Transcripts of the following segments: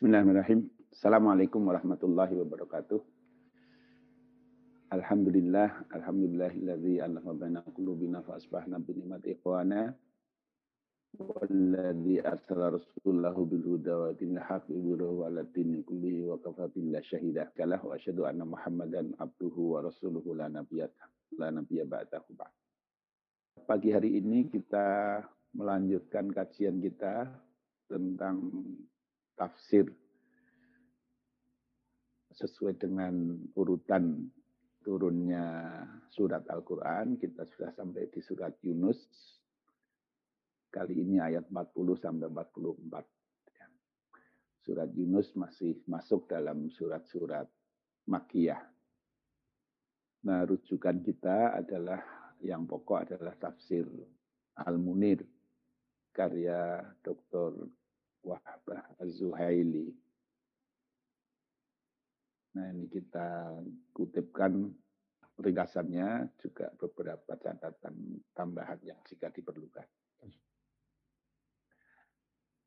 Bismillahirrahmanirrahim. Assalamualaikum warahmatullahi wabarakatuh. Alhamdulillah, alhamdulillah alhamdulillahilladzi alama baina qulubina fa asbahna bi ni'mati ikhwana. Walladzi arsala rasulahu bil huda wa dinil haqqi wa ala dini kullihi wa kafa billahi syahida. Kalah wa asyhadu anna Muhammadan abduhu wa rasuluhu la nabiyya la nabiyya ba'dahu ba'd. Pagi hari ini kita melanjutkan kajian kita tentang tafsir sesuai dengan urutan turunnya surat Al-Quran. Kita sudah sampai di surat Yunus Kali ini ayat 40 sampai 44. Ya. Surat Yunus masih masuk dalam surat-surat Makiyah. Nah, rujukan kita adalah yang pokok adalah tafsir Al-Munir karya Dr. Wahbah Az-Zuhaili. Nah, ini kita kutipkan ringkasannya juga beberapa catatan tambahan yang jika diperlukan.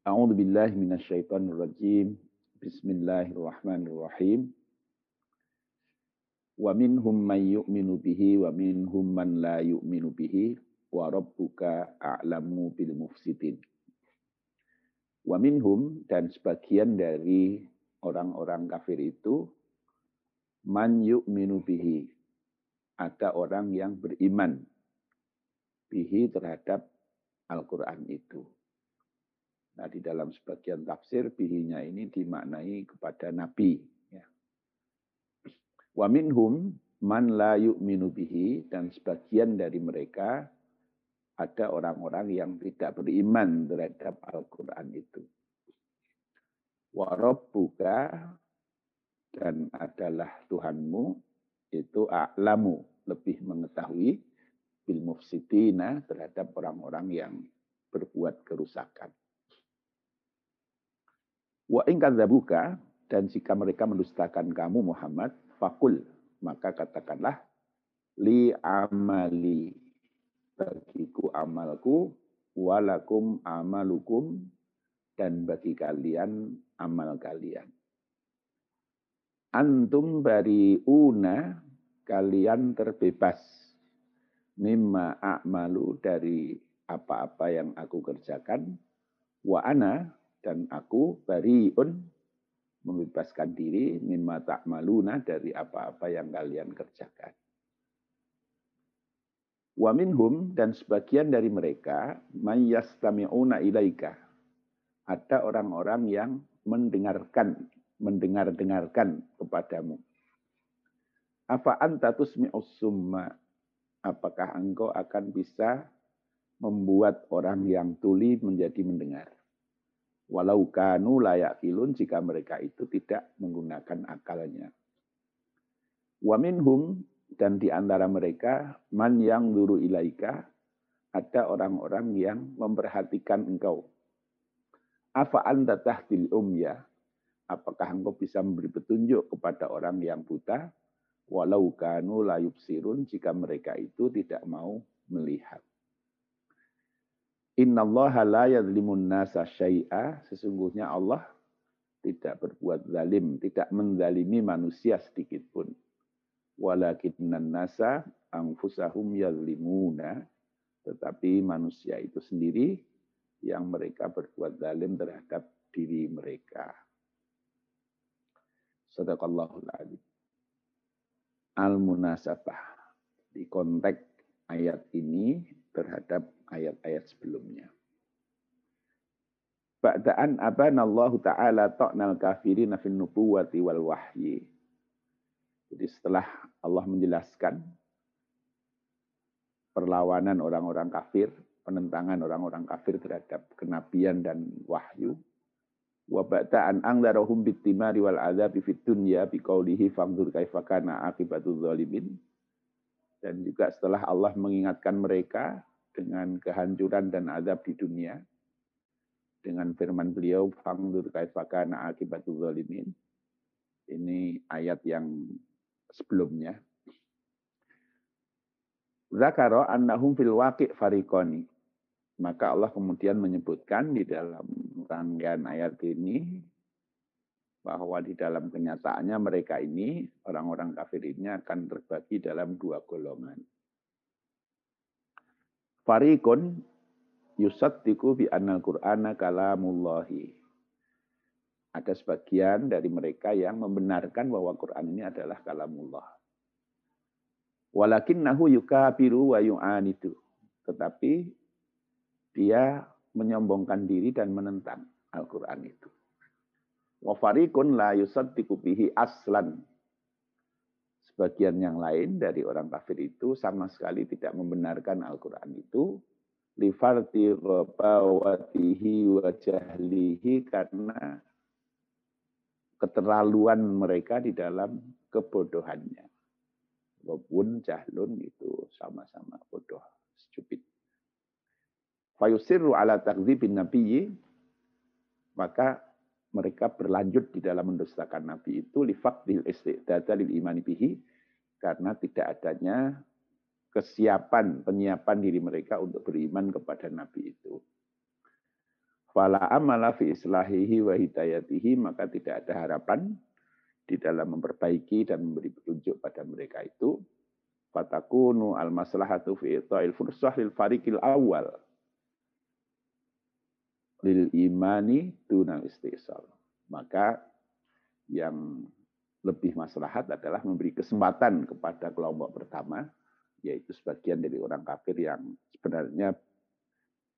A'udzu billahi minasyaitonir rajim. Bismillahirrahmanirrahim. Wa minhum man yu'minu bihi wa minhum man la yu'minu bihi wa rabbuka a'lamu bil mufsidin. Wa minhum dan sebagian dari orang-orang kafir itu man yu'minu bihi. Ada orang yang beriman bihi terhadap Al-Quran itu Nah, di dalam sebagian tafsir bihinya ini dimaknai kepada Nabi. Ya. Wa minhum man la yu'minu bihi dan sebagian dari mereka ada orang-orang yang tidak beriman terhadap Al-Quran itu. Wa rabbuka dan adalah Tuhanmu itu a'lamu lebih mengetahui bil mufsidina terhadap orang-orang yang berbuat kerusakan. Wa ingkadzabuka dan jika mereka mendustakan kamu Muhammad, fakul maka katakanlah li amali bagiku amalku walakum amalukum dan bagi kalian amal kalian. Antum bariuna kalian terbebas mimma a'malu dari apa-apa yang aku kerjakan wa ana dan aku bariun membebaskan diri mimma ta'maluna dari apa-apa yang kalian kerjakan. Wa minhum dan sebagian dari mereka mayyastami'una ilaika. Ada orang-orang yang mendengarkan, mendengar-dengarkan kepadamu. Apa anta tusmi'us summa? Apakah engkau akan bisa membuat orang yang tuli menjadi mendengar? Walau kanu layak filun jika mereka itu tidak menggunakan akalnya. Wa minhum dan di antara mereka man yang duru ilaika ada orang-orang yang memperhatikan engkau. Afa anta tahtil umya? Apakah engkau bisa memberi petunjuk kepada orang yang buta? Walau kanu layub sirun jika mereka itu tidak mau melihat. Innallaha la yadlimun nasa syai'a. Sesungguhnya Allah tidak berbuat zalim, tidak menzalimi manusia sedikit pun. Walakinnan nasa anfusahum yadlimuna. Tetapi manusia itu sendiri yang mereka berbuat zalim terhadap diri mereka. Sadaqallahul adzim. Al-munasabah. Di konteks ayat ini terhadap ayat-ayat sebelumnya. Ba'da'an abanallahu ta'ala ta'nal kafirina fin nubuwati wal wahyi. Jadi setelah Allah menjelaskan perlawanan orang-orang kafir, penentangan orang-orang kafir terhadap kenabian dan wahyu. Wa ba'da'an angdarahum bitimari wal azabi fit dunya biqaulihi fangdur kaifa kana akibatul zalimin dan juga setelah Allah mengingatkan mereka dengan kehancuran dan azab di dunia, dengan firman beliau, Fangdur kaifakana akibatul zalimin. Ini ayat yang sebelumnya. Zakaro annahum fil waqi' farikoni. Maka Allah kemudian menyebutkan di dalam rangkaian ayat ini bahwa di dalam kenyataannya mereka ini, orang-orang kafir ini akan terbagi dalam dua golongan. Farikun yusattiku bi annal qur'ana kalamullahi. Ada sebagian dari mereka yang membenarkan bahwa Quran ini adalah kalamullah. Walakinnahu yukabiru wa yu'anidu. Tetapi dia menyombongkan diri dan menentang Al-Quran itu. Wa fariqun la yusaddiqu bihi aslan. Sebagian yang lain dari orang kafir itu sama sekali tidak membenarkan Al-Quran itu lifarti ghabawatihi wa jahlihi karena keterlaluan mereka di dalam kebodohannya. Walaupun jahlun itu sama-sama bodoh, stupid. Fayusirru ala takzibin nabiyyi, maka mereka berlanjut di dalam mendustakan Nabi itu lifaqdil istidada lil imani bihi, karena tidak adanya kesiapan, penyiapan diri mereka untuk beriman kepada Nabi itu. Fala amala fi islahihi wa hidayatihi, maka tidak ada harapan di dalam memperbaiki dan memberi petunjuk pada mereka itu. Fatakunu al-maslahatu fi ita'il fursah lil fariqil awal. Lil imani dunal istisal. Maka yang lebih maslahat adalah memberi kesempatan kepada kelompok pertama yaitu sebagian dari orang kafir yang sebenarnya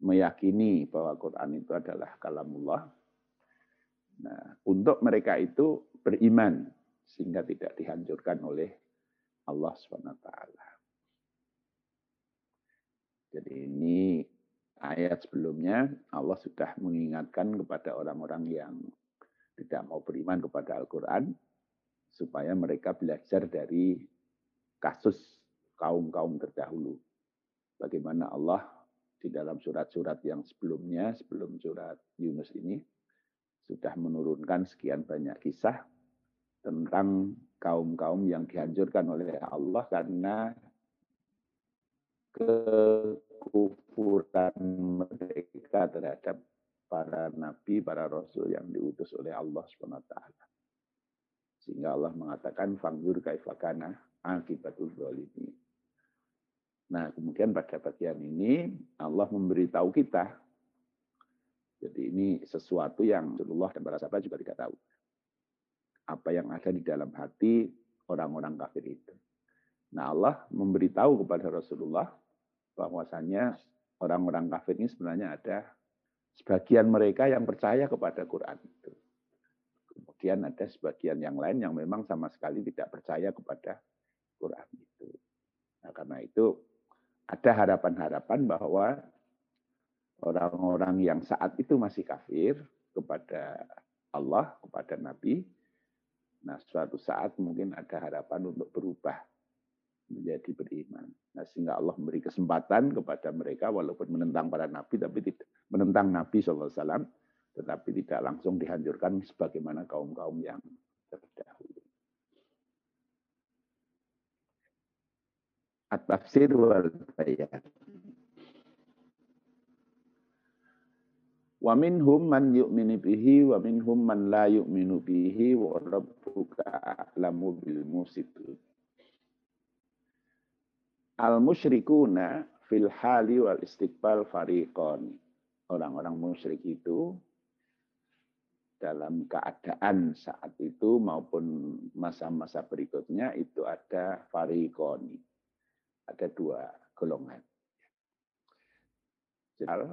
meyakini bahwa Quran itu adalah kalamullah. Nah, untuk mereka itu beriman sehingga tidak dihancurkan oleh Allah SWT. Jadi ini ayat sebelumnya Allah sudah mengingatkan kepada orang-orang yang tidak mau beriman kepada Al-Quran supaya mereka belajar dari kasus kaum-kaum terdahulu. Bagaimana Allah di dalam surat-surat yang sebelumnya, sebelum surat Yunus ini, sudah menurunkan sekian banyak kisah tentang kaum-kaum yang dihancurkan oleh Allah karena kekufuran mereka terhadap para nabi, para rasul yang diutus oleh Allah SWT. Sehingga Allah mengatakan, Fanggur kaifakana akibatul zalimin. Nah, kemudian pada bagian ini Allah memberitahu kita. Jadi ini sesuatu yang Rasulullah dan para sahabat juga tidak tahu. Apa yang ada di dalam hati orang-orang kafir itu. Nah, Allah memberitahu kepada Rasulullah bahwasanya orang-orang kafir ini sebenarnya ada sebagian mereka yang percaya kepada Quran itu. Kemudian ada sebagian yang lain yang memang sama sekali tidak percaya kepada Quran itu. Nah, karena itu ada harapan-harapan bahwa orang-orang yang saat itu masih kafir kepada Allah, kepada Nabi, nah suatu saat mungkin ada harapan untuk berubah menjadi beriman. Nah, sehingga Allah memberi kesempatan kepada mereka walaupun menentang para nabi tapi tidak menentang Nabi SAW tetapi tidak langsung dihancurkan sebagaimana kaum-kaum yang terdahulu. At-tafsir wal bayan. Wa minhum man yu'minu bihi wa minhum man la yu'minu bihi wa rabbuka a'lamu bil musidin. Al musyrikuna fil hali wal istiqbal fariqan. Orang-orang musyrik itu dalam keadaan saat itu maupun masa-masa berikutnya itu ada fariqoni ada dua golongan. Jadi,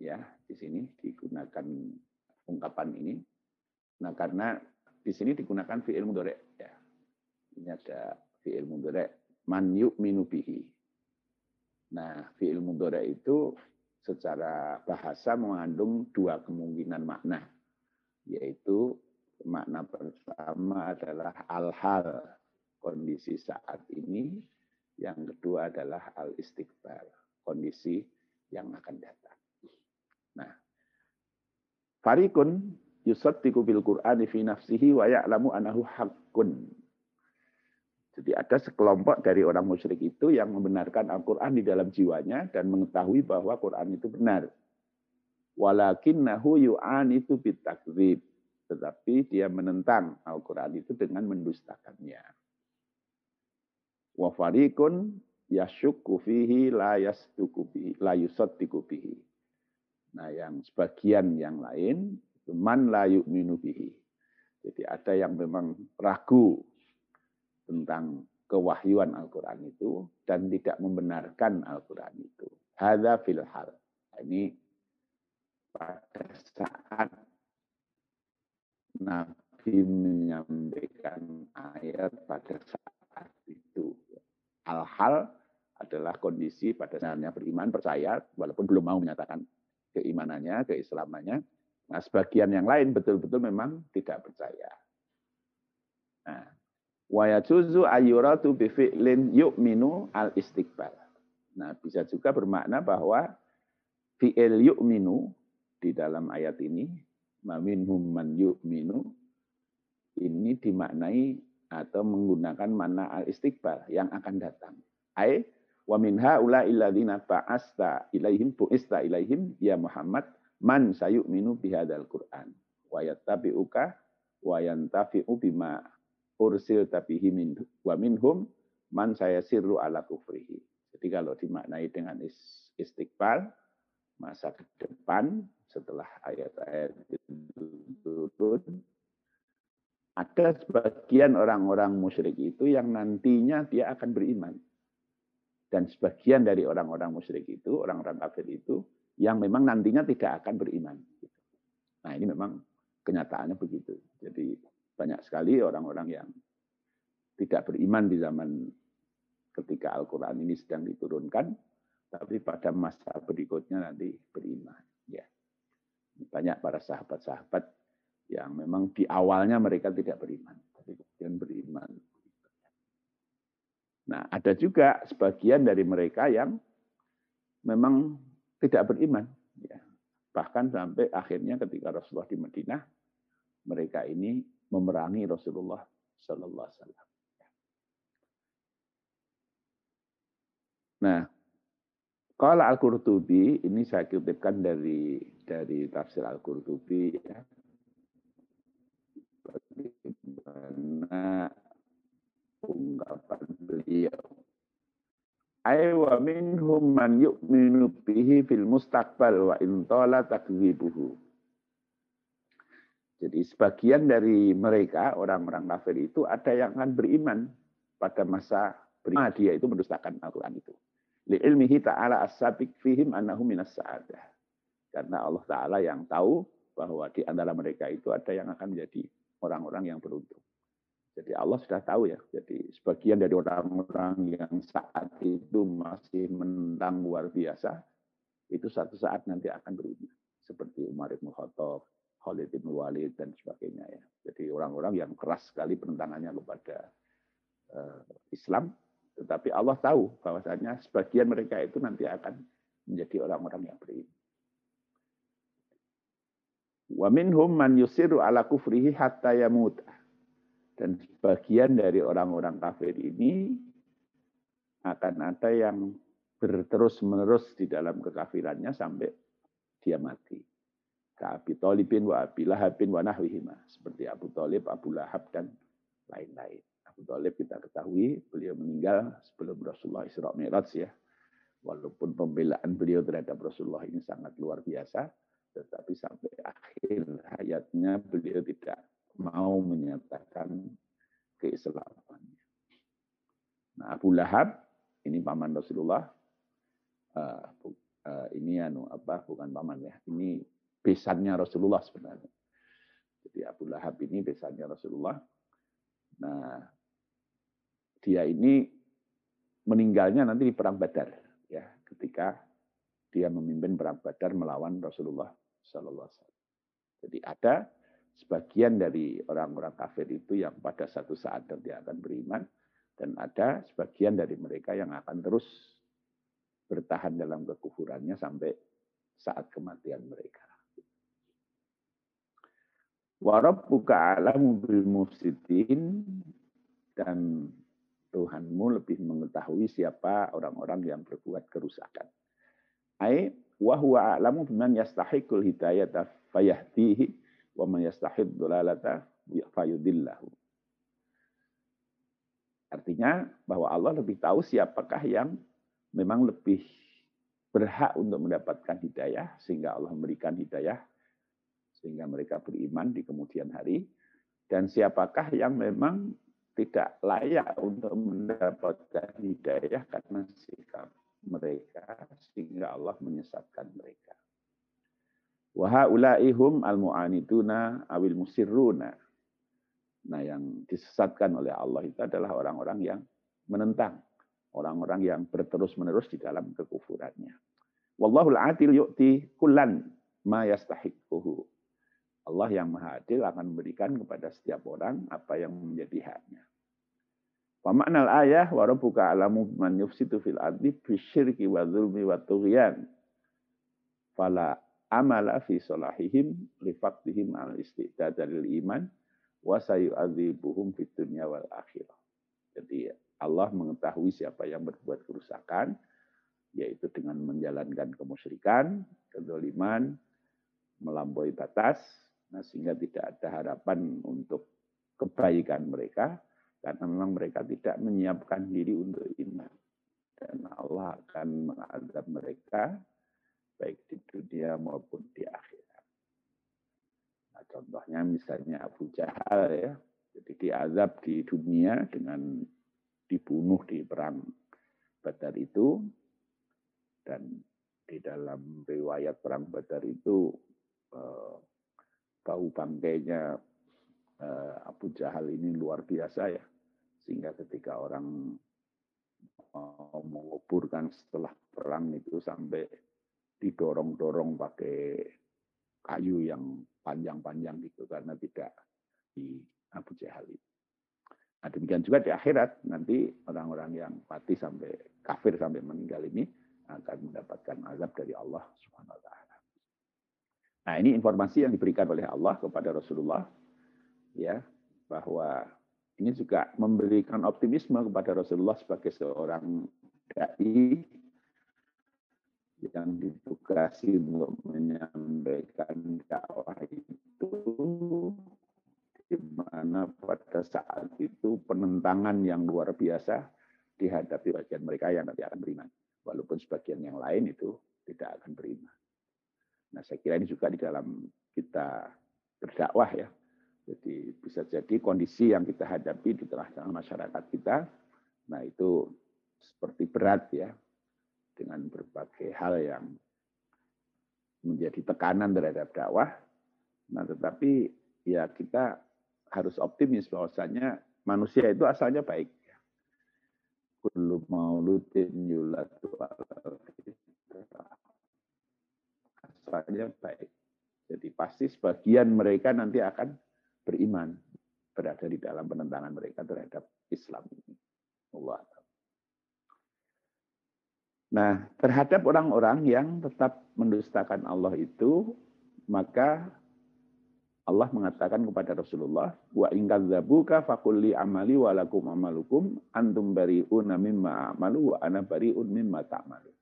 ya di sini digunakan ungkapan ini. Nah karena di sini digunakan fi'il mudhari ya. Ini ada fi'il mudhari man yu'minu bihi. Nah, fi'il mudhari itu secara bahasa mengandung dua kemungkinan makna, yaitu makna pertama adalah al-hal, kondisi saat ini, yang kedua adalah al-istiqbal, kondisi yang akan datang. Nah, farikun yusaddiqu bil Qur'ani fi nafsihi wa ya'lamu anahu haqqun. Jadi ada sekelompok dari orang musyrik itu yang membenarkan Al-Quran di dalam jiwanya dan mengetahui bahwa Quran itu benar. Walakinnahu yu'an itu bitakzib. tetapi dia menentang Al-Quran itu dengan mendustakannya. Wa fariqun yasyukku fihi la fihi, la yusaddiku fihi. Nah, yang sebagian yang lain man la yu'minu bihi. Jadi ada yang memang ragu tentang kewahyuan Al-Quran itu dan tidak membenarkan Al-Quran itu. Hada fil hal. Ini pada saat Nabi menyampaikan ayat pada saat. Hal-hal adalah kondisi pada saatnya beriman, percaya, walaupun belum mau menyatakan keimanannya, keislamannya. Nah, sebagian yang lain betul-betul memang tidak percaya. Nah, wa yajuzu ayyuratu yu'minu al istiqbal. Nah, bisa juga bermakna bahwa fi'il yu'minu di dalam ayat ini maminhum man yu'minu ini dimaknai atau menggunakan mana al istiqbal yang akan datang. Ai wa min haula illadzina ba'asta ilaihim bu'ista ilaihim ya Muhammad man sayu'minu bihadzal Qur'an wa yattabi'uka wa yantafi'u bima ursil tabihi min wa minhum man saya sirru ala kufrihi. Jadi kalau dimaknai dengan istiqbal masa ke depan setelah ayat-ayat itu turun, ada sebagian orang-orang musyrik itu yang nantinya dia akan beriman. Dan sebagian dari orang-orang musyrik itu, orang-orang kafir itu, yang memang nantinya tidak akan beriman. Nah ini memang kenyataannya begitu. Jadi banyak sekali orang-orang yang tidak beriman di zaman ketika Al-Quran ini sedang diturunkan, tapi pada masa berikutnya nanti beriman. Ya. Banyak para sahabat-sahabat yang memang di awalnya mereka tidak beriman, tapi kemudian beriman. Nah, ada juga sebagian dari mereka yang memang tidak beriman. Ya. Bahkan sampai akhirnya ketika Rasulullah di Madinah, mereka ini memerangi Rasulullah Sallallahu Alaihi Wasallam. Nah, kalau Al-Qurtubi, ini saya kutipkan dari dari tafsir Al-Qurtubi ya. Bagaimana ungkapan beliau. Aywa minhum man yu'minu bihi fil mustaqbal wa intola takzibuhu. Jadi sebagian dari mereka, orang-orang kafir itu ada yang akan beriman pada masa beriman. Dia itu mendustakan Al-Quran itu ilmihi ta'ala as-sabiq fihim annahu minas sa'adah. Karena Allah Ta'ala yang tahu bahwa di antara mereka itu ada yang akan menjadi orang-orang yang beruntung. Jadi Allah sudah tahu ya. Jadi sebagian dari orang-orang yang saat itu masih menentang luar biasa, itu satu saat nanti akan berubah. Seperti Umar ibn Khattab, Khalid ibn Walid, dan sebagainya. ya. Jadi orang-orang yang keras sekali penentangannya kepada uh, Islam, tetapi Allah tahu bahwasanya sebagian mereka itu nanti akan menjadi orang-orang yang beriman. Wa minhum man yusiru ala kufrihi hatta yamut. Dan sebagian dari orang-orang kafir ini akan ada yang berterus-menerus di dalam kekafirannya sampai dia mati. Ka'abi Talibin wa Abi Lahabin wa nahwihima. Seperti Abu Talib, Abu Lahab, dan lain-lain. Abu Talib kita ketahui beliau meninggal sebelum Rasulullah Isra Mi'raj ya. Walaupun pembelaan beliau terhadap Rasulullah ini sangat luar biasa, tetapi sampai akhir hayatnya beliau tidak mau menyatakan keislamannya. Nah, Abu Lahab ini paman Rasulullah. Uh, uh, ini anu apa bukan paman ya. Ini besannya Rasulullah sebenarnya. Jadi Abu Lahab ini besannya Rasulullah. Nah, dia ini meninggalnya nanti di perang Badar ya ketika dia memimpin perang Badar melawan Rasulullah Sallallahu Alaihi Wasallam. Jadi ada sebagian dari orang-orang kafir itu yang pada satu saat nanti akan beriman dan ada sebagian dari mereka yang akan terus bertahan dalam kekufurannya sampai saat kematian mereka. Warab buka bil mufsidin dan Tuhanmu lebih mengetahui siapa orang-orang yang berbuat kerusakan. Ai wa huwa a'lamu biman yastahiqul hidayata fayahdihi wa man yastahid dolalata fayudillahu. Artinya bahwa Allah lebih tahu siapakah yang memang lebih berhak untuk mendapatkan hidayah sehingga Allah memberikan hidayah sehingga mereka beriman di kemudian hari dan siapakah yang memang tidak layak untuk mendapatkan hidayah karena sikap mereka sehingga Allah menyesatkan mereka. Wahaulaihum al-mu'aniduna awil musirruna. Nah, yang disesatkan oleh Allah itu adalah orang-orang yang menentang, orang-orang yang berterus-menerus di dalam kekufurannya. Wallahul adil yu'ti kullan ma. Allah yang maha adil akan memberikan kepada setiap orang apa yang menjadi haknya. Wa ma'nal ayah wa rabbuka alamu man yufsitu fil ardi bisyirki wa dzulmi wa tughyan. Fala amala fi salahihim li faqdihim al istidad lil iman wa sayu'adzibuhum fid dunya wal akhirah. Jadi Allah mengetahui siapa yang berbuat kerusakan yaitu dengan menjalankan kemusyrikan, kezaliman, melampaui batas, nah sehingga tidak ada harapan untuk kebaikan mereka karena memang mereka tidak menyiapkan diri untuk iman. Dan Allah akan mengadab mereka baik di dunia maupun di akhirat. Nah, contohnya misalnya Abu Jahal ya, jadi diazab di dunia dengan dibunuh di perang Badar itu dan di dalam riwayat perang Badar itu eh, bau bangkainya eh, Abu Jahal ini luar biasa ya sehingga ketika orang mau menguburkan setelah perang itu sampai didorong-dorong pakai kayu yang panjang-panjang gitu karena tidak di Abu Jahal itu. Nah, demikian juga di akhirat nanti orang-orang yang mati sampai kafir sampai meninggal ini akan mendapatkan azab dari Allah Subhanahu wa. Nah, ini informasi yang diberikan oleh Allah kepada Rasulullah ya bahwa ini juga memberikan optimisme kepada Rasulullah sebagai seorang dai yang ditugasi untuk menyampaikan dakwah itu di mana pada saat itu penentangan yang luar biasa dihadapi bagian mereka yang nanti akan beriman. Walaupun sebagian yang lain itu tidak akan beriman. Nah saya kira ini juga di dalam kita berdakwah ya. Jadi bisa jadi kondisi yang kita hadapi di tengah-tengah masyarakat kita, nah itu seperti berat ya dengan berbagai hal yang menjadi tekanan terhadap dakwah. Nah, tetapi ya kita harus optimis bahwasanya manusia itu asalnya baik. Kullu mauludin asalnya baik. Jadi pasti sebagian mereka nanti akan beriman berada di dalam penentangan mereka terhadap Islam ini. Allah Nah, terhadap orang-orang yang tetap mendustakan Allah itu, maka Allah mengatakan kepada Rasulullah, wa in kadzabuka faqul amali wa lakum amalukum antum bari'un mimma amalu wa ana bari'un mimma ta'malu.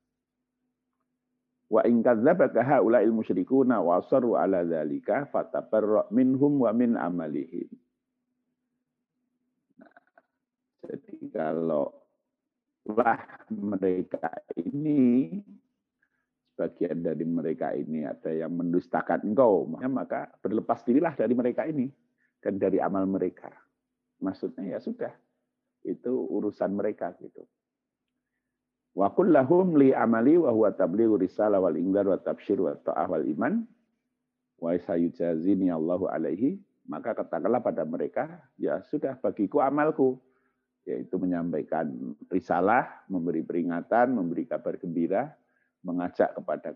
Wa in kadzabaka haula'il musyrikuna wa asarru ala dzalika fatabarra minhum wa min amalihim. Jadi kalau lah mereka ini sebagian dari mereka ini ada yang mendustakan engkau, maka berlepas dirilah dari mereka ini dan dari amal mereka. Maksudnya ya sudah, itu urusan mereka gitu. Wa kullahum li amali wa huwa tablighu risalah wal ingdar wa tabsyir wa ta'ah wal iman wa sayujazini Allahu alaihi maka katakanlah pada mereka ya sudah bagiku amalku yaitu menyampaikan risalah, memberi peringatan, memberi kabar gembira, mengajak kepada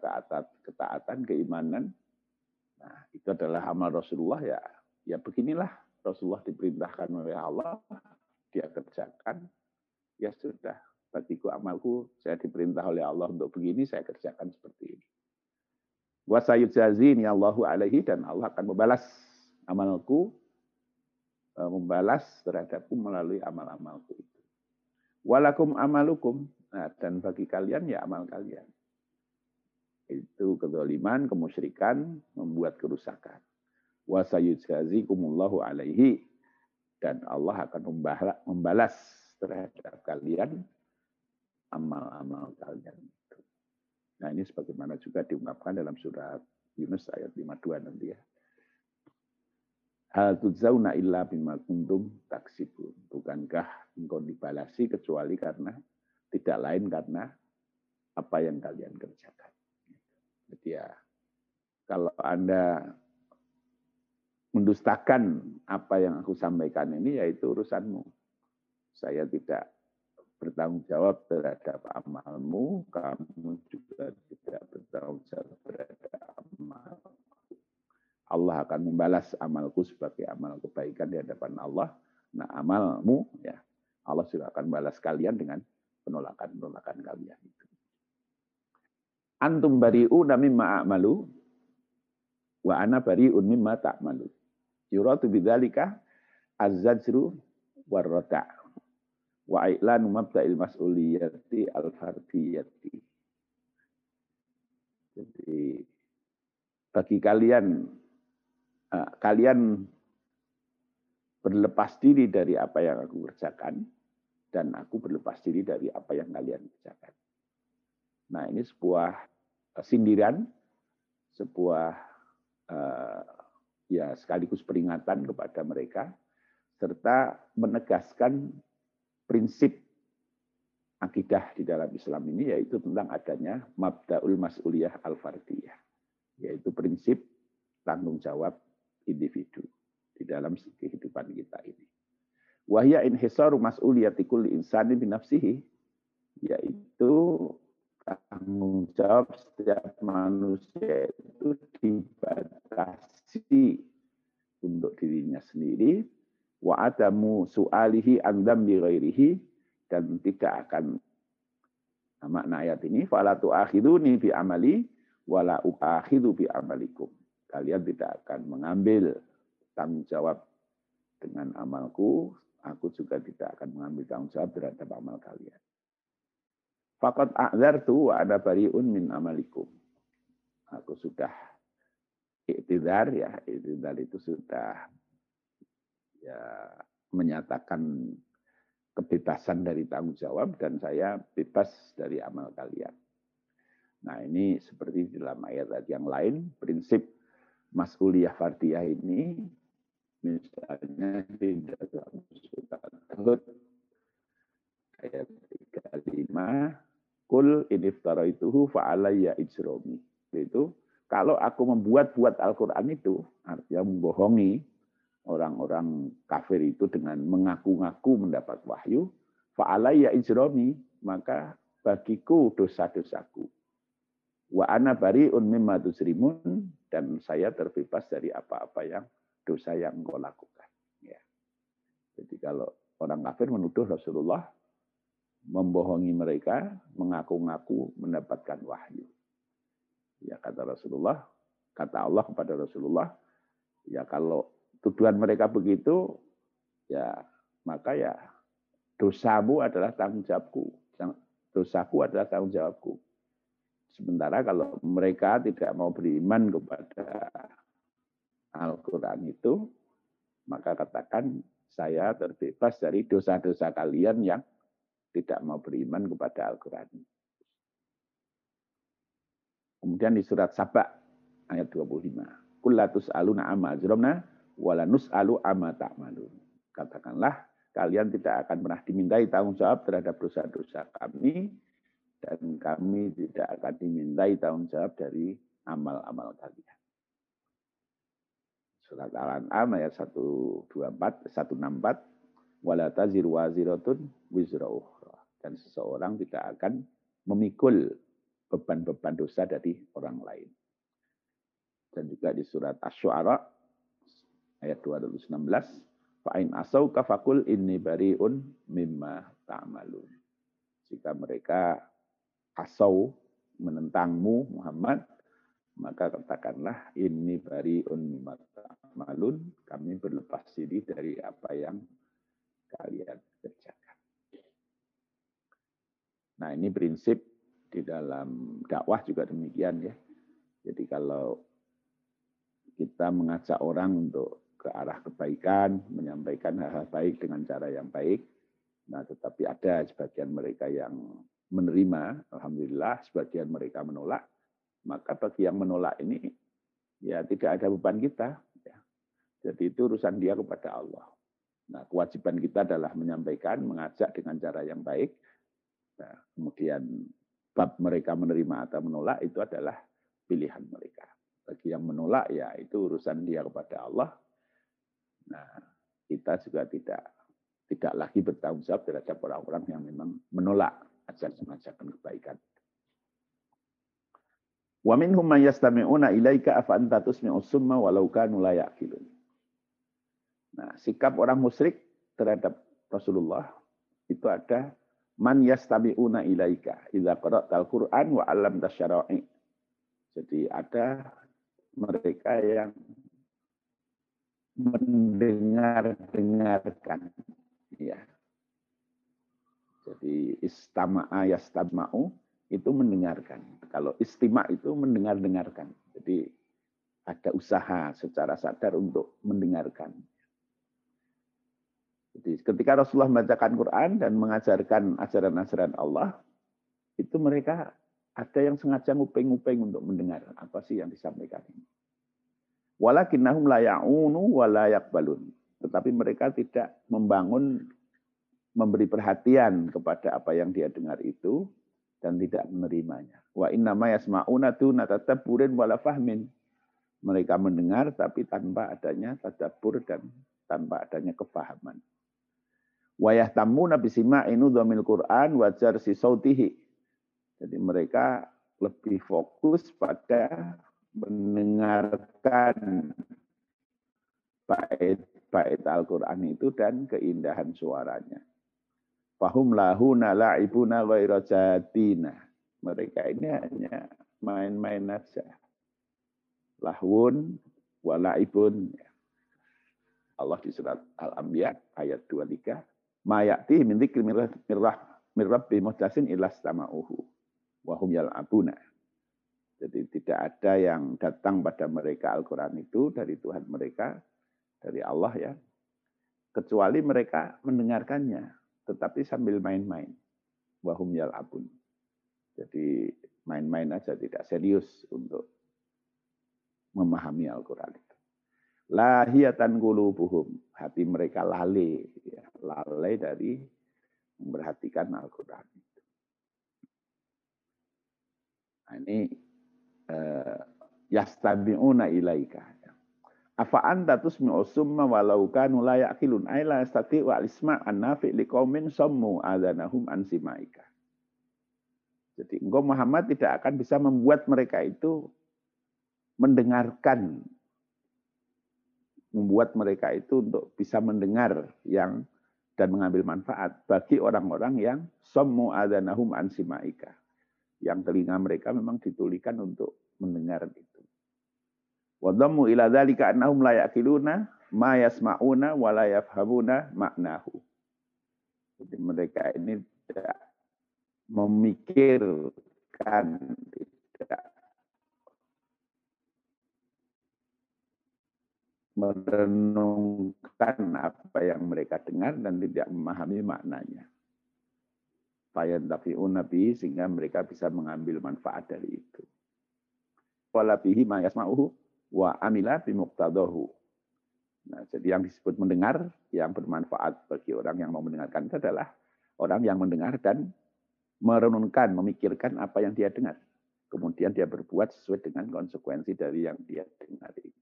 ketaatan, keimanan. Nah, itu adalah amal Rasulullah ya. Ya beginilah Rasulullah diperintahkan oleh Allah, dia kerjakan. Ya sudah, bagiku amalku, saya diperintah oleh Allah untuk begini, saya kerjakan seperti ini. Wa sayyidazini Allahu alaihi dan Allah akan membalas amalku E, membalas terhadapku melalui amal-amalku itu. Walakum amalukum, nah, dan bagi kalian ya amal kalian. Itu kedoliman, kemusyrikan, membuat kerusakan. wa sayujzazikumullahu alaihi dan Allah akan membalas terhadap kalian amal-amal kalian itu. Nah ini sebagaimana juga diungkapkan dalam surat Yunus ayat 52 nanti ya. Hal tujzauna illa bima kuntum taksibun. Bukankah engkau dibalasi kecuali karena tidak lain karena apa yang kalian kerjakan. Jadi ya, kalau Anda mendustakan apa yang aku sampaikan ini, yaitu urusanmu. Saya tidak bertanggung jawab terhadap amalmu, kamu juga tidak bertanggung jawab terhadap amal. Allah akan membalas amalku sebagai amal kebaikan di hadapan Allah. Nah, amalmu ya Allah juga akan balas kalian dengan penolakan-penolakan kalian itu. Antum bari'u mimma a'malu wa ana bari'un mimma ta'malu. Yuratu bidzalika az-zajru warrata wa i'lanu mabda'il mas'uliyati al-fardiyati. Jadi bagi kalian uh, kalian berlepas diri dari apa yang aku kerjakan dan aku berlepas diri dari apa yang kalian kerjakan. Nah, ini sebuah eh, sindiran, sebuah uh, ya sekaligus peringatan kepada mereka serta menegaskan prinsip akidah di dalam Islam ini yaitu tentang adanya mabdaul mas'uliyah al-fardiyah yaitu prinsip tanggung jawab individu di dalam kehidupan kita ini. Wahya inhisaru mas'uliyati kulli insani binafsihi yaitu tanggung jawab setiap manusia itu dibatasi untuk dirinya sendiri wa adamu su'alihi an dzambi ghairihi dan tidak akan nah, makna ayat ini fala tu'akhiduni bi amali wala u'akhidu bi amalikum kalian tidak akan mengambil tanggung jawab dengan amalku aku juga tidak akan mengambil tanggung jawab terhadap amal kalian Fakat a'zartu wa ada bariun min amalikum. Aku sudah iktidar ya, iktidar itu sudah ya menyatakan kebebasan dari tanggung jawab dan saya bebas dari amal kalian. Nah ini seperti dalam ayat yang lain, prinsip mas'uliyah fardiyah ini misalnya di dalam surat ayat 35 Kul iniftara'ituhu fa'alayya ijromi. Itu kalau aku membuat-buat Al-Quran itu, artinya membohongi orang-orang kafir itu dengan mengaku-ngaku mendapat wahyu, fa'alayya ijromi, maka bagiku dosa-dosaku. Wa ana bari'un mimma tusrimun, dan saya terbebas dari apa-apa yang dosa yang engkau lakukan. Ya. Jadi kalau orang kafir menuduh Rasulullah membohongi mereka, mengaku-ngaku mendapatkan wahyu. Ya kata Rasulullah, kata Allah kepada Rasulullah, ya kalau tuduhan mereka begitu, ya maka ya dosamu adalah tanggung jawabku. Dosaku adalah tanggung jawabku. Sementara kalau mereka tidak mau beriman kepada Al-Quran itu, maka katakan saya terbebas dari dosa-dosa kalian yang tidak mau beriman kepada Al-Quran. Kemudian di surat Sabah ayat 25. Kullatus aluna amma wala nus'alu amma ta'malun. Katakanlah kalian tidak akan pernah dimintai tanggung jawab terhadap dosa-dosa kami dan kami tidak akan dimintai tanggung jawab dari amal-amal kalian. Surat Al-An'am ayat 124 164 wala taziru waziratun wizra dan seseorang tidak akan memikul beban-beban dosa dari orang lain. Dan juga di surat Asy-Syu'ara ayat 216, fa'in asau kafakul inni bariun mimma ta'malun. Jika mereka asau menentangmu Muhammad, maka katakanlah ini bariun mimma ta'malun, kami berlepas diri dari apa yang kalian kerjakan. Nah ini prinsip di dalam dakwah juga demikian ya. Jadi kalau kita mengajak orang untuk ke arah kebaikan, menyampaikan hal-hal baik dengan cara yang baik. Nah, tetapi ada sebagian mereka yang menerima, alhamdulillah, sebagian mereka menolak. Maka bagi yang menolak ini, ya tidak ada beban kita. Ya. Jadi itu urusan dia kepada Allah. Nah, kewajiban kita adalah menyampaikan, mengajak dengan cara yang baik. Nah, kemudian bab mereka menerima atau menolak itu adalah pilihan mereka. Bagi yang menolak ya itu urusan dia kepada Allah. Nah, kita juga tidak tidak lagi bertanggung jawab terhadap orang-orang yang memang menolak ajakan-ajakan kebaikan. Wa minhum man yastami'una ilaika afa anta tusmi'u summa walau kanu la ya'qilun. Nah, sikap orang musyrik terhadap Rasulullah itu ada man yastami'una ilaika idza qara'tal Qur'an wa 'allam tasyara'i. Jadi ada mereka yang mendengar-dengarkan ya. Jadi istama'a yastama'u itu mendengarkan. Kalau istima itu mendengar-dengarkan. Jadi ada usaha secara sadar untuk mendengarkan. Jadi ketika Rasulullah membacakan Quran dan mengajarkan ajaran-ajaran Allah, itu mereka ada yang sengaja nguping-nguping untuk mendengar apa sih yang disampaikan ini. Walakinnahum la ya'unu wa la yakbalun. Tetapi mereka tidak membangun memberi perhatian kepada apa yang dia dengar itu dan tidak menerimanya. Wa inna ma yasma'una tuna tadabburin wala fahmin. Mereka mendengar tapi tanpa adanya tadabbur dan tanpa adanya kefahaman. Wayah tamu nabi sima inu domil Quran wajar si sautihi. Jadi mereka lebih fokus pada mendengarkan bait-bait Al-Quran itu dan keindahan suaranya. Fahum lahuna la'ibuna ghaira jatina. Mereka ini hanya main-main saja. Lahun wala'ibun. Allah di surat Al-Anbiya ayat 23 mayati min dzikri mirrah mirrabbi muhdasin ilas tama'uhu wa hum yal'abuna. Jadi tidak ada yang datang pada mereka Al-Quran itu dari Tuhan mereka, dari Allah ya. Kecuali mereka mendengarkannya, tetapi sambil main-main. Wahum yal'abun. Jadi main-main aja, tidak serius untuk memahami Al-Quran itu. Lahiyatan qulubuhum. Hati mereka lalai. Ya, lalai dari memperhatikan Al-Quran. Nah, ini yastabi'una ilaika. Afa anta tusmi'u summa walau kanu la ya'qilun ay la yastati'u al-isma' an-nafi' liqaumin sammu adhanahum an simaika. Jadi engkau Muhammad tidak akan bisa membuat mereka itu mendengarkan membuat mereka itu untuk bisa mendengar yang dan mengambil manfaat bagi orang-orang yang sommu adanahum ansimaika. Yang telinga mereka memang ditulikan untuk mendengar itu. Wadammu ila dzalika annahum la yaqiluna ma yasma'una wa la yafhamuna maknahu. Jadi mereka ini tidak memikirkan, tidak merenungkan apa yang mereka dengar dan tidak memahami maknanya. Tapi nabi sehingga mereka bisa mengambil manfaat dari itu. Wala bihi ma yasma'uhu wa amila bimuqtadahu. Nah, jadi yang disebut mendengar yang bermanfaat bagi orang yang mau mendengarkan itu adalah orang yang mendengar dan merenungkan, memikirkan apa yang dia dengar. Kemudian dia berbuat sesuai dengan konsekuensi dari yang dia dengar itu.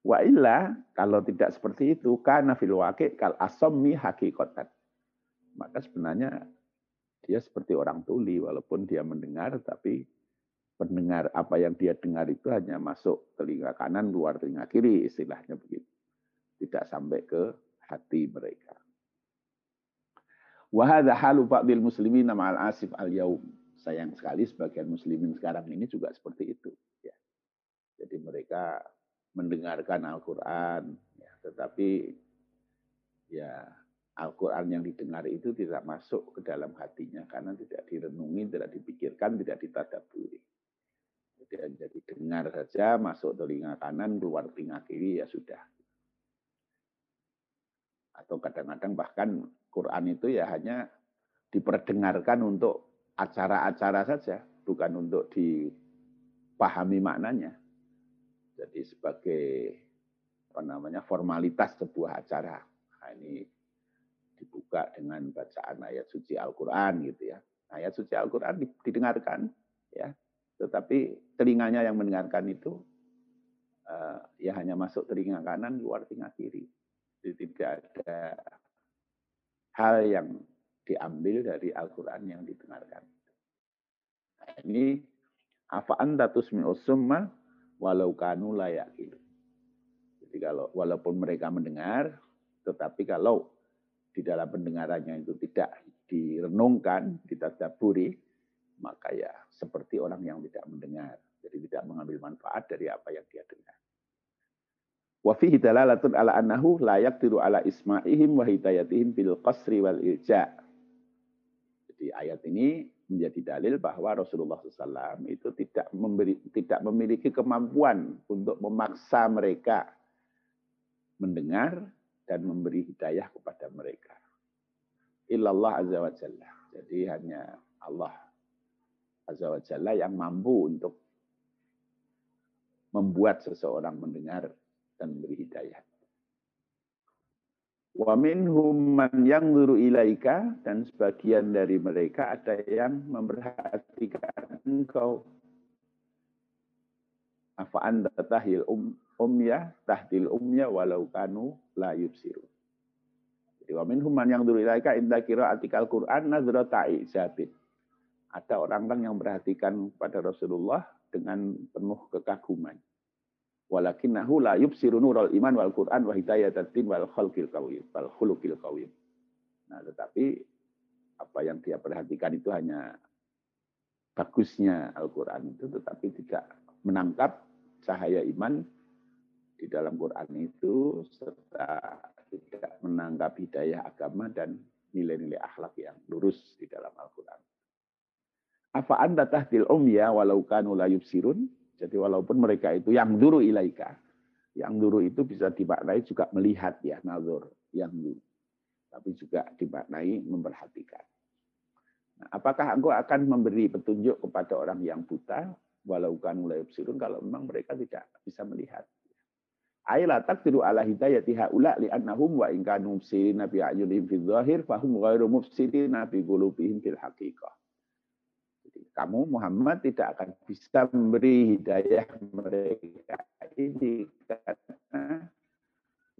Wa illa kalau tidak seperti itu karena fil kal asammi hakikatan. Maka sebenarnya dia seperti orang tuli walaupun dia mendengar tapi pendengar apa yang dia dengar itu hanya masuk telinga kanan keluar telinga kiri istilahnya begitu. Tidak sampai ke hati mereka. Wa hadza halu ba'dil muslimin ma'al asif al yaum. Sayang sekali sebagian muslimin sekarang ini juga seperti itu ya. Jadi mereka mendengarkan Al-Quran, ya, tetapi ya Al-Quran yang didengar itu tidak masuk ke dalam hatinya karena tidak direnungi, tidak dipikirkan, tidak ditadaburi. Jadi, jadi dengar saja, masuk telinga kanan, keluar telinga kiri, ya sudah. Atau kadang-kadang bahkan Quran itu ya hanya diperdengarkan untuk acara-acara saja, bukan untuk dipahami maknanya. Jadi sebagai apa namanya formalitas sebuah acara. Nah, ini dibuka dengan bacaan ayat suci Al-Quran gitu ya. Ayat suci Al-Quran didengarkan ya, tetapi telinganya yang mendengarkan itu uh, ya hanya masuk telinga kanan, keluar telinga kiri. Jadi tidak ada hal yang diambil dari Al-Quran yang didengarkan. Nah, ini afaan datus min walau kanu layak Jadi kalau walaupun mereka mendengar, tetapi kalau di dalam pendengarannya itu tidak direnungkan, ditadaburi, maka ya seperti orang yang tidak mendengar. Jadi tidak mengambil manfaat dari apa yang dia dengar. Wa fihi dalalatun ala annahu la yaqdiru ala isma'ihim wa hidayatihim bil qasri wal ilja. Jadi ayat ini menjadi dalil bahwa Rasulullah SAW itu tidak memberi, tidak memiliki kemampuan untuk memaksa mereka mendengar dan memberi hidayah kepada mereka. Illallah azza wa jalla. Jadi hanya Allah azza wa jalla yang mampu untuk membuat seseorang mendengar dan memberi hidayah. Wa minhum man yanzuru ilaika dan sebagian dari mereka ada yang memperhatikan engkau. Afa anta tahil um, umya tahdil umya walau kanu la yubsiru. Jadi wa minhum man yang dulu ilaika inda kira atikal Quran nazra ta'ijabin. Ada orang-orang yang perhatikan pada Rasulullah dengan penuh kekaguman. Walakinnahu la yubsiru nurul iman wal Quran wa hidayatatin wal khalqil qawim wal khuluqil qawim. Nah, tetapi apa yang dia perhatikan itu hanya bagusnya Al-Quran itu, tetapi tidak menangkap cahaya iman di dalam Quran itu serta tidak menangkap hidayah agama dan nilai-nilai akhlak yang lurus di dalam Al-Quran. Apa anda tahdil umya walau kanu la yubsirun? Jadi walaupun mereka itu yang duru ilaika. Yang duru itu bisa dimaknai juga melihat ya, nazur. Yang duru. Tapi juga dimaknai memperhatikan. Nah, apakah engkau akan memberi petunjuk kepada orang yang buta? Walau kanu la yubsirun, kalau memang mereka tidak bisa melihat. Ayla takdiru ala hidayati haula li'annahum wa in kanu mufsirina bi a'yunihim fi dhahir fahum ghairu mufsirina bi qulubihim fil haqiqah. Jadi kamu Muhammad tidak akan bisa memberi hidayah mereka ini karena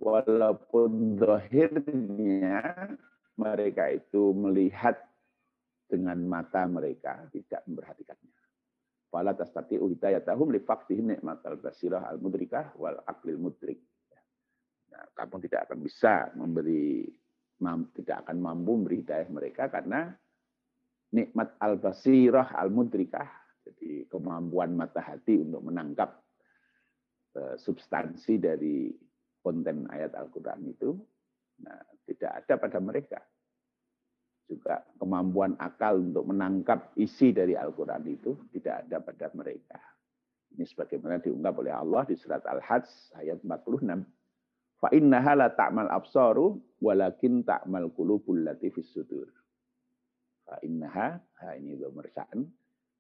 walaupun zahirnya mereka itu melihat dengan mata mereka tidak memperhatikannya. Fala tastati'u hidayatahum li faqdihim ni'matal basirah al mudrikah wal aqlil mudrik. Nah, kamu tidak akan bisa memberi tidak akan mampu memberi hidayah mereka karena nikmat al basirah al mudrikah jadi kemampuan mata hati untuk menangkap uh, substansi dari konten ayat Al-Qur'an itu nah, tidak ada pada mereka juga kemampuan akal untuk menangkap isi dari Al-Quran itu tidak ada pada mereka. Ini sebagaimana diungkap oleh Allah di surat Al-Hajj ayat 46. Fa innaha la ta'mal absaru walakin ta'mal qulubul lati fis sudur. Fa innaha ha ini pemersaan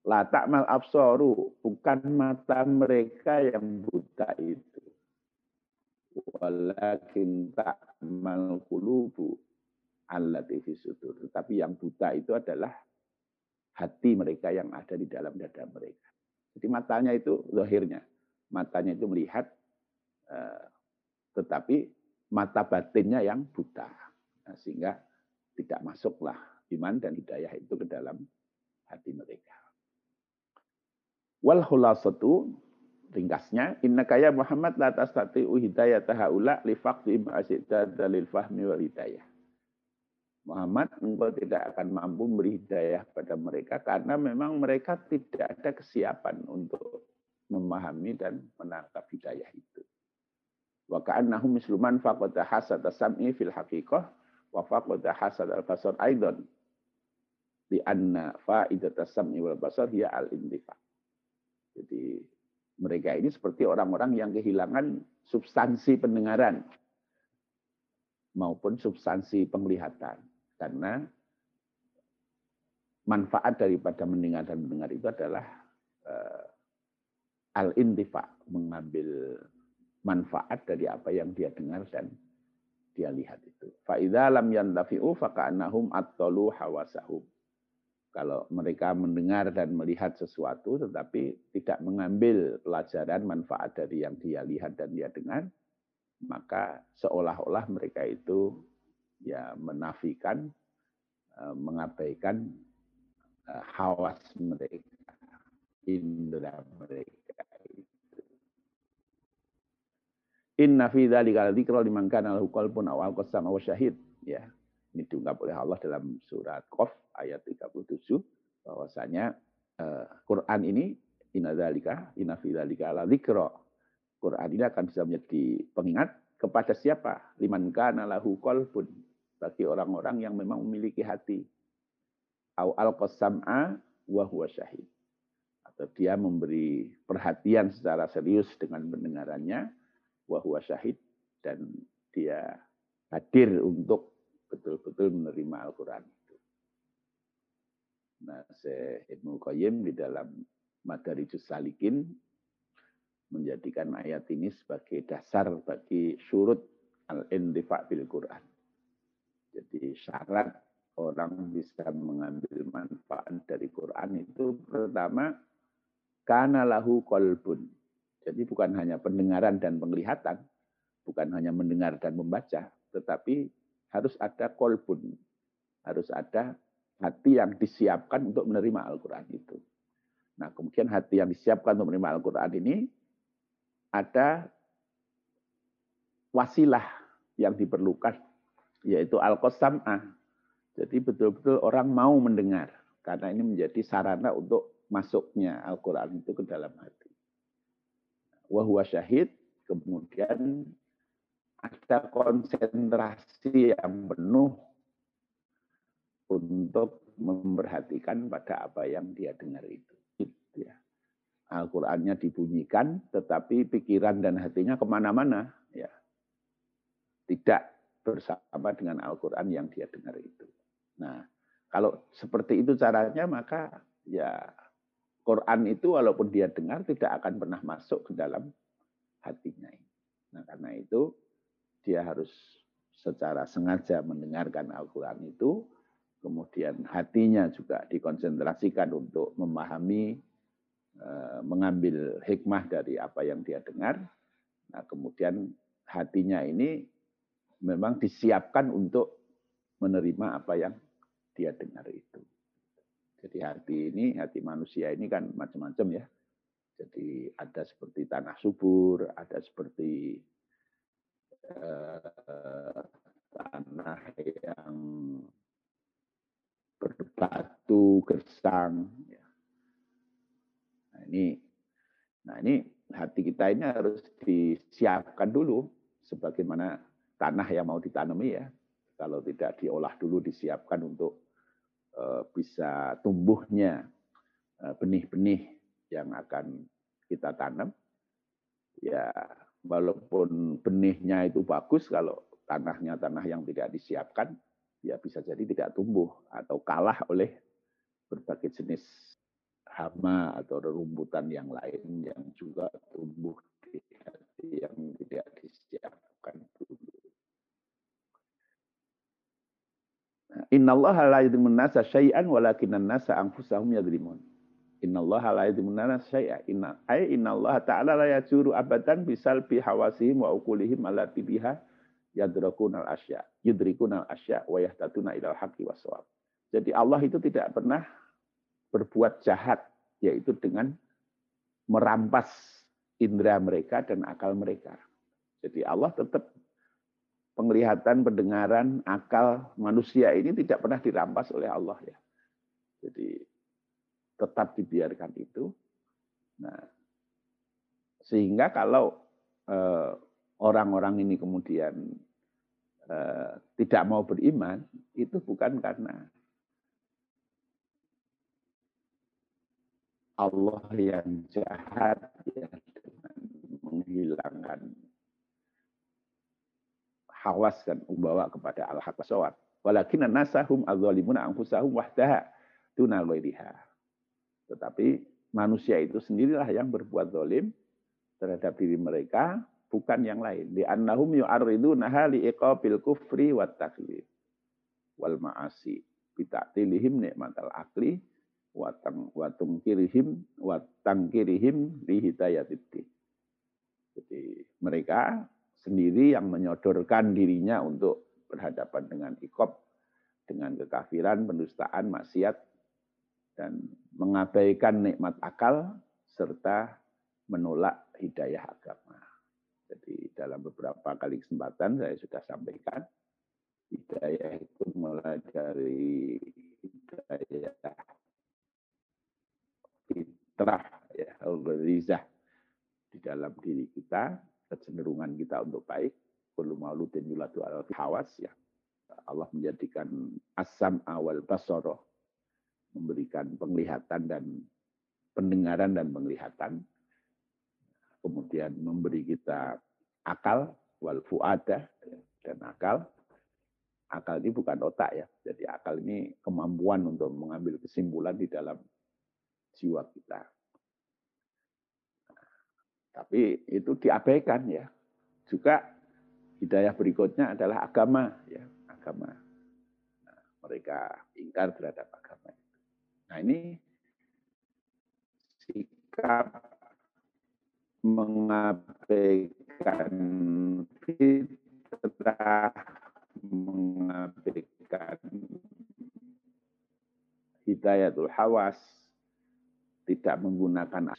la ta'mal absaru bukan mata mereka yang buta itu. Walakin ta'mal qulubu allati sudur. Tetapi yang buta itu adalah hati mereka yang ada di dalam dada mereka. Jadi matanya itu lahirnya. Matanya itu melihat, eh, tetapi mata batinnya yang buta. Nah, sehingga tidak masuklah iman dan hidayah itu ke dalam hati mereka. Wal khulasatu ringkasnya inna kaya Muhammad la tastati'u hidayata haula li faqdi dalil fahmi wal hidayah. Muhammad, engkau tidak akan mampu memberi hidayah pada mereka karena memang mereka tidak ada kesiapan untuk memahami dan menangkap hidayah itu. Wa ka'annahum misluman faqada hasad sam'i fil haqiqah wa faqada hasad al-basar aidan. Di anna fa'idat sam'i wal basar hiya al-intifa. Jadi mereka ini seperti orang-orang yang kehilangan substansi pendengaran maupun substansi penglihatan. Karena manfaat daripada mendengar dan mendengar itu adalah uh, al-intifa, mengambil manfaat dari apa yang dia dengar dan dia lihat itu. Fa'idha lam yantafi'u faka'annahum at-tolu hawasahum. Kalau mereka mendengar dan melihat sesuatu tetapi tidak mengambil pelajaran manfaat dari yang dia lihat dan dia dengar, maka seolah-olah mereka itu ya menafikan, eh, mengabaikan eh, hawas mereka, indera mereka itu. Inna fi dzalika dzikra liman kana lahu qalbun aw alqasam aw syahid. Ya. Ini diungkap oleh Allah dalam surat Qaf ayat 37 bahwasanya uh, Quran ini inna dzalika inna fi dzalika dzikra Quran ini akan bisa menjadi pengingat kepada siapa? Liman kana lahu qalbun. Bagi orang-orang yang memang memiliki hati. Au al-qasam'a wa huwa syahid. Atau dia memberi perhatian secara serius dengan pendengarannya wa huwa syahid dan dia hadir untuk betul-betul menerima Al-Quran itu. Nah, Ibnu Qayyim di dalam Madarijus Salikin menjadikan ayat ini sebagai dasar bagi surut al-intifa bil Quran. Jadi syarat orang bisa mengambil manfaat dari Quran itu pertama karena lahu kolbun. Jadi bukan hanya pendengaran dan penglihatan, bukan hanya mendengar dan membaca, tetapi harus ada kolbun, harus ada hati yang disiapkan untuk menerima Al-Quran itu. Nah, kemudian hati yang disiapkan untuk menerima Al-Quran ini ada wasilah yang diperlukan, yaitu al-qasam'ah. Jadi betul-betul orang mau mendengar, karena ini menjadi sarana untuk masuknya Al-Quran itu ke dalam hati. Wahuwa syahid, kemudian ada konsentrasi yang penuh untuk memperhatikan pada apa yang dia dengar itu. Al-Qur'annya dibunyikan, tetapi pikiran dan hatinya ke mana-mana. Ya. Tidak bersama dengan Al-Quran yang dia dengar itu. Nah, kalau seperti itu caranya, maka ya Quran itu walaupun dia dengar tidak akan pernah masuk ke dalam hatinya. Nah, karena itu dia harus secara sengaja mendengarkan Al-Quran itu, kemudian hatinya juga dikonsentrasikan untuk memahami Eh, mengambil hikmah dari apa yang dia dengar. Nah, kemudian hatinya ini memang disiapkan untuk menerima apa yang dia dengar itu. Jadi hati ini, hati manusia ini kan macam-macam ya. Jadi ada seperti tanah subur, ada seperti uh, tanah yang berbatu, gersang. Ya. Nah ini, nah ini hati kita ini harus disiapkan dulu sebagaimana tanah yang mau ditanami ya. Kalau tidak diolah dulu disiapkan untuk uh, bisa tumbuhnya eh, benih-benih yang akan kita tanam. Ya walaupun benihnya itu bagus kalau tanahnya tanah yang tidak disiapkan ya bisa jadi tidak tumbuh atau kalah oleh berbagai jenis hama atau rerumputan yang lain yang juga tumbuh di yang tidak disiapkan dulu. Inna Allah la yudhimun nasa syai'an walakinan nasa anfusahum yadrimun. Inna Allah la yudhimun nasa syai'an. Inna, ay inna Allah ta'ala la yajuru abadan bisalbi hawasihim wa ukulihim ala tibiha yadrakun al-asya. Yudrikun al-asya wa yahtatuna ilal haqi waswab. Jadi Allah itu tidak pernah berbuat jahat, yaitu dengan merampas indera mereka dan akal mereka. Jadi Allah tetap penglihatan, pendengaran, akal manusia ini tidak pernah dirampas oleh Allah ya. Jadi tetap dibiarkan itu. Nah, sehingga kalau eh, orang-orang ini kemudian eh, tidak mau beriman, itu bukan karena Allah yang jahat ya, menghilangkan hawas dan membawa kepada al-haq wasawat. Walakin nasahum adzalimun anfusahum wahdaha tuna Tetapi manusia itu sendirilah yang berbuat zalim terhadap diri mereka bukan yang lain. Di annahum yu'arriduna hali iqabil kufri wat taklif wal ma'asi bita'tilihim nikmatal akli watang watung kirihim watang kirihim di hidayatiddin. Jadi mereka sendiri yang menyodorkan dirinya untuk berhadapan dengan ikop, dengan kekafiran, pendustaan, maksiat, dan mengabaikan nikmat akal, serta menolak hidayah agama. Jadi dalam beberapa kali kesempatan saya sudah sampaikan, hidayah itu mulai dari hidayah fitrah ya rizah di dalam diri kita kecenderungan kita untuk baik. Perlu mauludin yuladu al hawas ya. Allah menjadikan asam awal basoro memberikan penglihatan dan pendengaran dan penglihatan. Kemudian memberi kita akal wal fuada dan akal. Akal ini bukan otak ya. Jadi akal ini kemampuan untuk mengambil kesimpulan di dalam jiwa kita. Tapi itu diabaikan ya. Juga hidayah berikutnya adalah agama ya, agama. Nah, mereka ingkar terhadap agama. Nah, ini sikap mengabaikan fitrah, mengabaikan hidayatul hawas, tidak menggunakan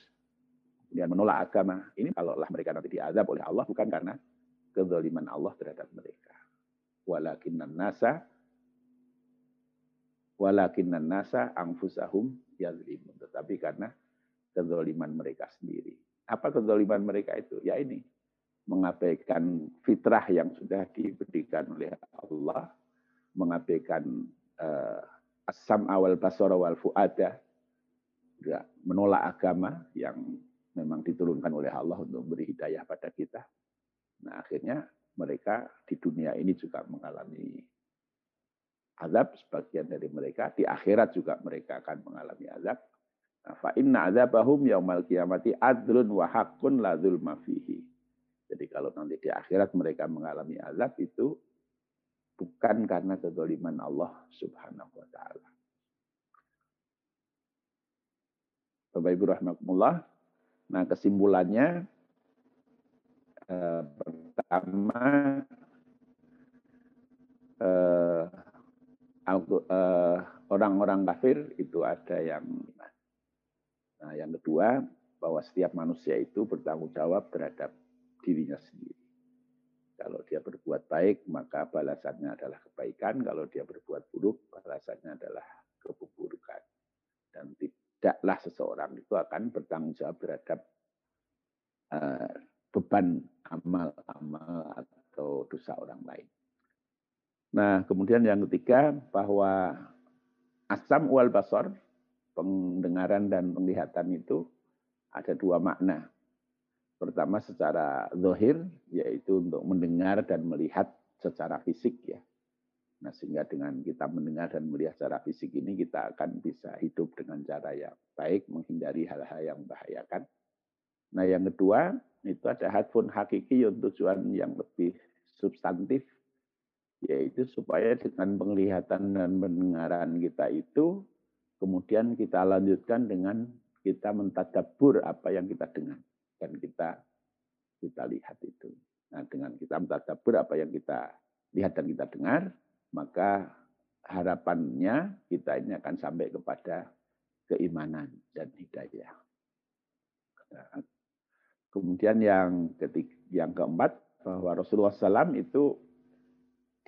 dan menolak agama. Ini kalaulah mereka nanti diazab oleh Allah bukan karena kezaliman Allah terhadap mereka. Walakinan nasa walakinan nasa angfusahum yazlimun. Tetapi karena kezaliman mereka sendiri. Apa kezaliman mereka itu? Ya ini, mengabaikan fitrah yang sudah diberikan oleh Allah, mengabaikan uh, asam awal basara wal fuada, menolak agama yang memang diturunkan oleh Allah untuk memberi hidayah pada kita. Nah akhirnya mereka di dunia ini juga mengalami azab sebagian dari mereka di akhirat juga mereka akan mengalami azab nah, fa inna azabahum yaumal kiamati adlun wa haqqun la jadi kalau nanti di akhirat mereka mengalami azab itu bukan karena kezaliman Allah Subhanahu wa taala Bapak Ibu rahmatullah. Nah, kesimpulannya eh, pertama eh, eh, orang-orang kafir itu ada yang Nah, yang kedua bahwa setiap manusia itu bertanggung jawab terhadap dirinya sendiri. Kalau dia berbuat baik, maka balasannya adalah kebaikan. Kalau dia berbuat buruk, balasannya adalah keburukan. Dan tidaklah seseorang itu akan bertanggung jawab terhadap uh, beban amal-amal atau dosa orang lain. Nah, kemudian yang ketiga bahwa asam wal basor, pendengaran dan penglihatan itu ada dua makna. Pertama secara zohir, yaitu untuk mendengar dan melihat secara fisik ya. Nah, sehingga dengan kita mendengar dan melihat secara fisik ini, kita akan bisa hidup dengan cara yang baik, menghindari hal-hal yang membahayakan. Nah, yang kedua, itu ada hadfun hakiki untuk tujuan yang lebih substantif, yaitu supaya dengan penglihatan dan pendengaran kita itu, kemudian kita lanjutkan dengan kita mentadabur apa yang kita dengar dan kita kita lihat itu. Nah, dengan kita mentadabur apa yang kita lihat dan kita dengar, maka harapannya kita ini akan sampai kepada keimanan dan hidayah. Kemudian yang ketiga, yang keempat bahwa Rasulullah SAW itu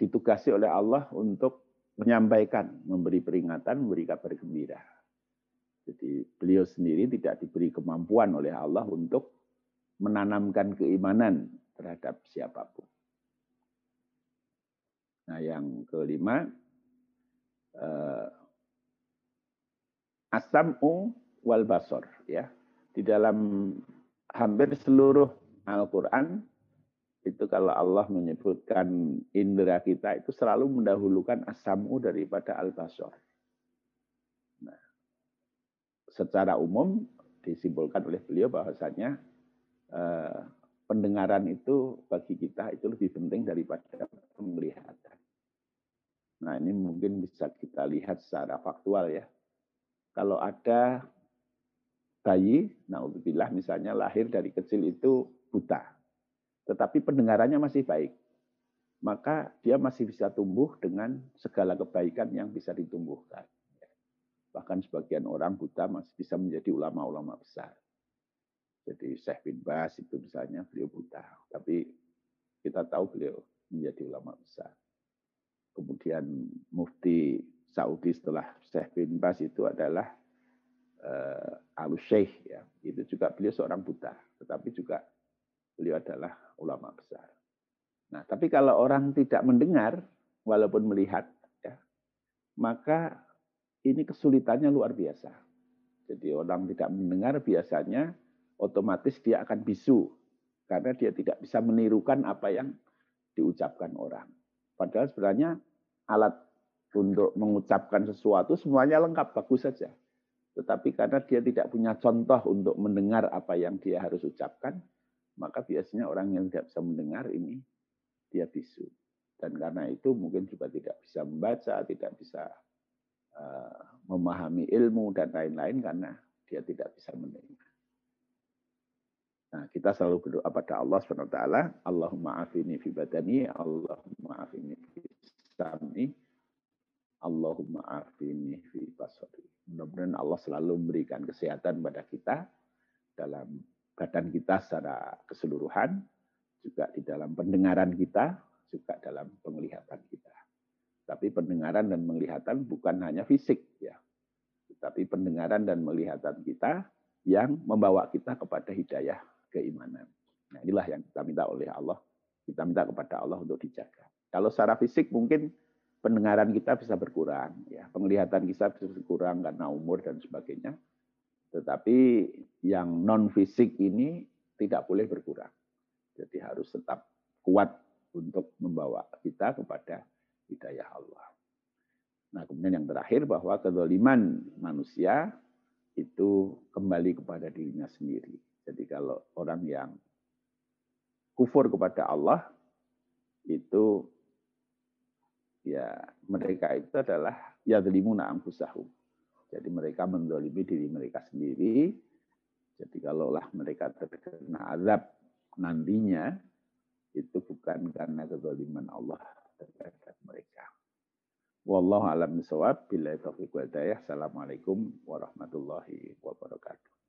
ditugasi oleh Allah untuk menyampaikan, memberi peringatan, memberi kabar gembira. Jadi beliau sendiri tidak diberi kemampuan oleh Allah untuk menanamkan keimanan terhadap siapa pun. Nah, yang kelima, uh, asam'u wal basor. ya di dalam hampir seluruh Al-Quran itu kalau Allah menyebutkan indera kita itu selalu mendahulukan asamu daripada al-basar. Nah, secara umum disimpulkan oleh beliau bahwasanya eh, pendengaran itu bagi kita itu lebih penting daripada penglihatan. Nah ini mungkin bisa kita lihat secara faktual ya. Kalau ada bayi, nah misalnya lahir dari kecil itu buta tetapi pendengarannya masih baik, maka dia masih bisa tumbuh dengan segala kebaikan yang bisa ditumbuhkan. Bahkan sebagian orang buta masih bisa menjadi ulama-ulama besar. Jadi Syekh bin Bas itu misalnya beliau buta, tapi kita tahu beliau menjadi ulama besar. Kemudian Mufti Saudi setelah Syekh bin Bas itu adalah uh, eh, Al Syekh ya. Itu juga beliau seorang buta, tetapi juga beliau adalah ulama besar. Nah, tapi kalau orang tidak mendengar walaupun melihat, ya, maka ini kesulitannya luar biasa. Jadi orang tidak mendengar biasanya otomatis dia akan bisu karena dia tidak bisa menirukan apa yang diucapkan orang. Padahal sebenarnya alat untuk mengucapkan sesuatu semuanya lengkap bagus saja. Tetapi karena dia tidak punya contoh untuk mendengar apa yang dia harus ucapkan, maka biasanya orang yang tidak bisa mendengar ini dia bisu. Dan karena itu mungkin juga tidak bisa membaca, tidak bisa uh, memahami ilmu dan lain-lain karena dia tidak bisa mendengar. Kita selalu berdoa pada Allah SWT, Allahumma afini fi badani, Allahumma afini fi sami, Allahumma afini fi basari. Mudah-mudahan Allah selalu memberikan kesehatan pada kita dalam badan kita secara keseluruhan, juga di dalam pendengaran kita, juga dalam penglihatan kita. Tapi pendengaran dan penglihatan bukan hanya fisik ya. Tapi pendengaran dan penglihatan kita yang membawa kita kepada hidayah keimanan. Nah, inilah yang kita minta oleh Allah. Kita minta kepada Allah untuk dijaga. Kalau secara fisik mungkin pendengaran kita bisa berkurang, ya, penglihatan kita bisa berkurang karena umur dan sebagainya. Tetapi yang non fisik ini tidak boleh berkurang. Jadi harus tetap kuat untuk membawa kita kepada hidayah Allah. Nah, kemudian yang terakhir bahwa kedoliman manusia itu kembali kepada dirinya sendiri. Jadi kalau orang yang kufur kepada Allah itu ya mereka itu adalah yadlimuna anfusahum jadi mereka mendolimi diri mereka sendiri. Jadi kalaulah mereka terkena azab nantinya, itu bukan karena kezaliman Allah terhadap mereka. Wallahu alam bisawab. Bila taufiq wa Assalamualaikum warahmatullahi wabarakatuh.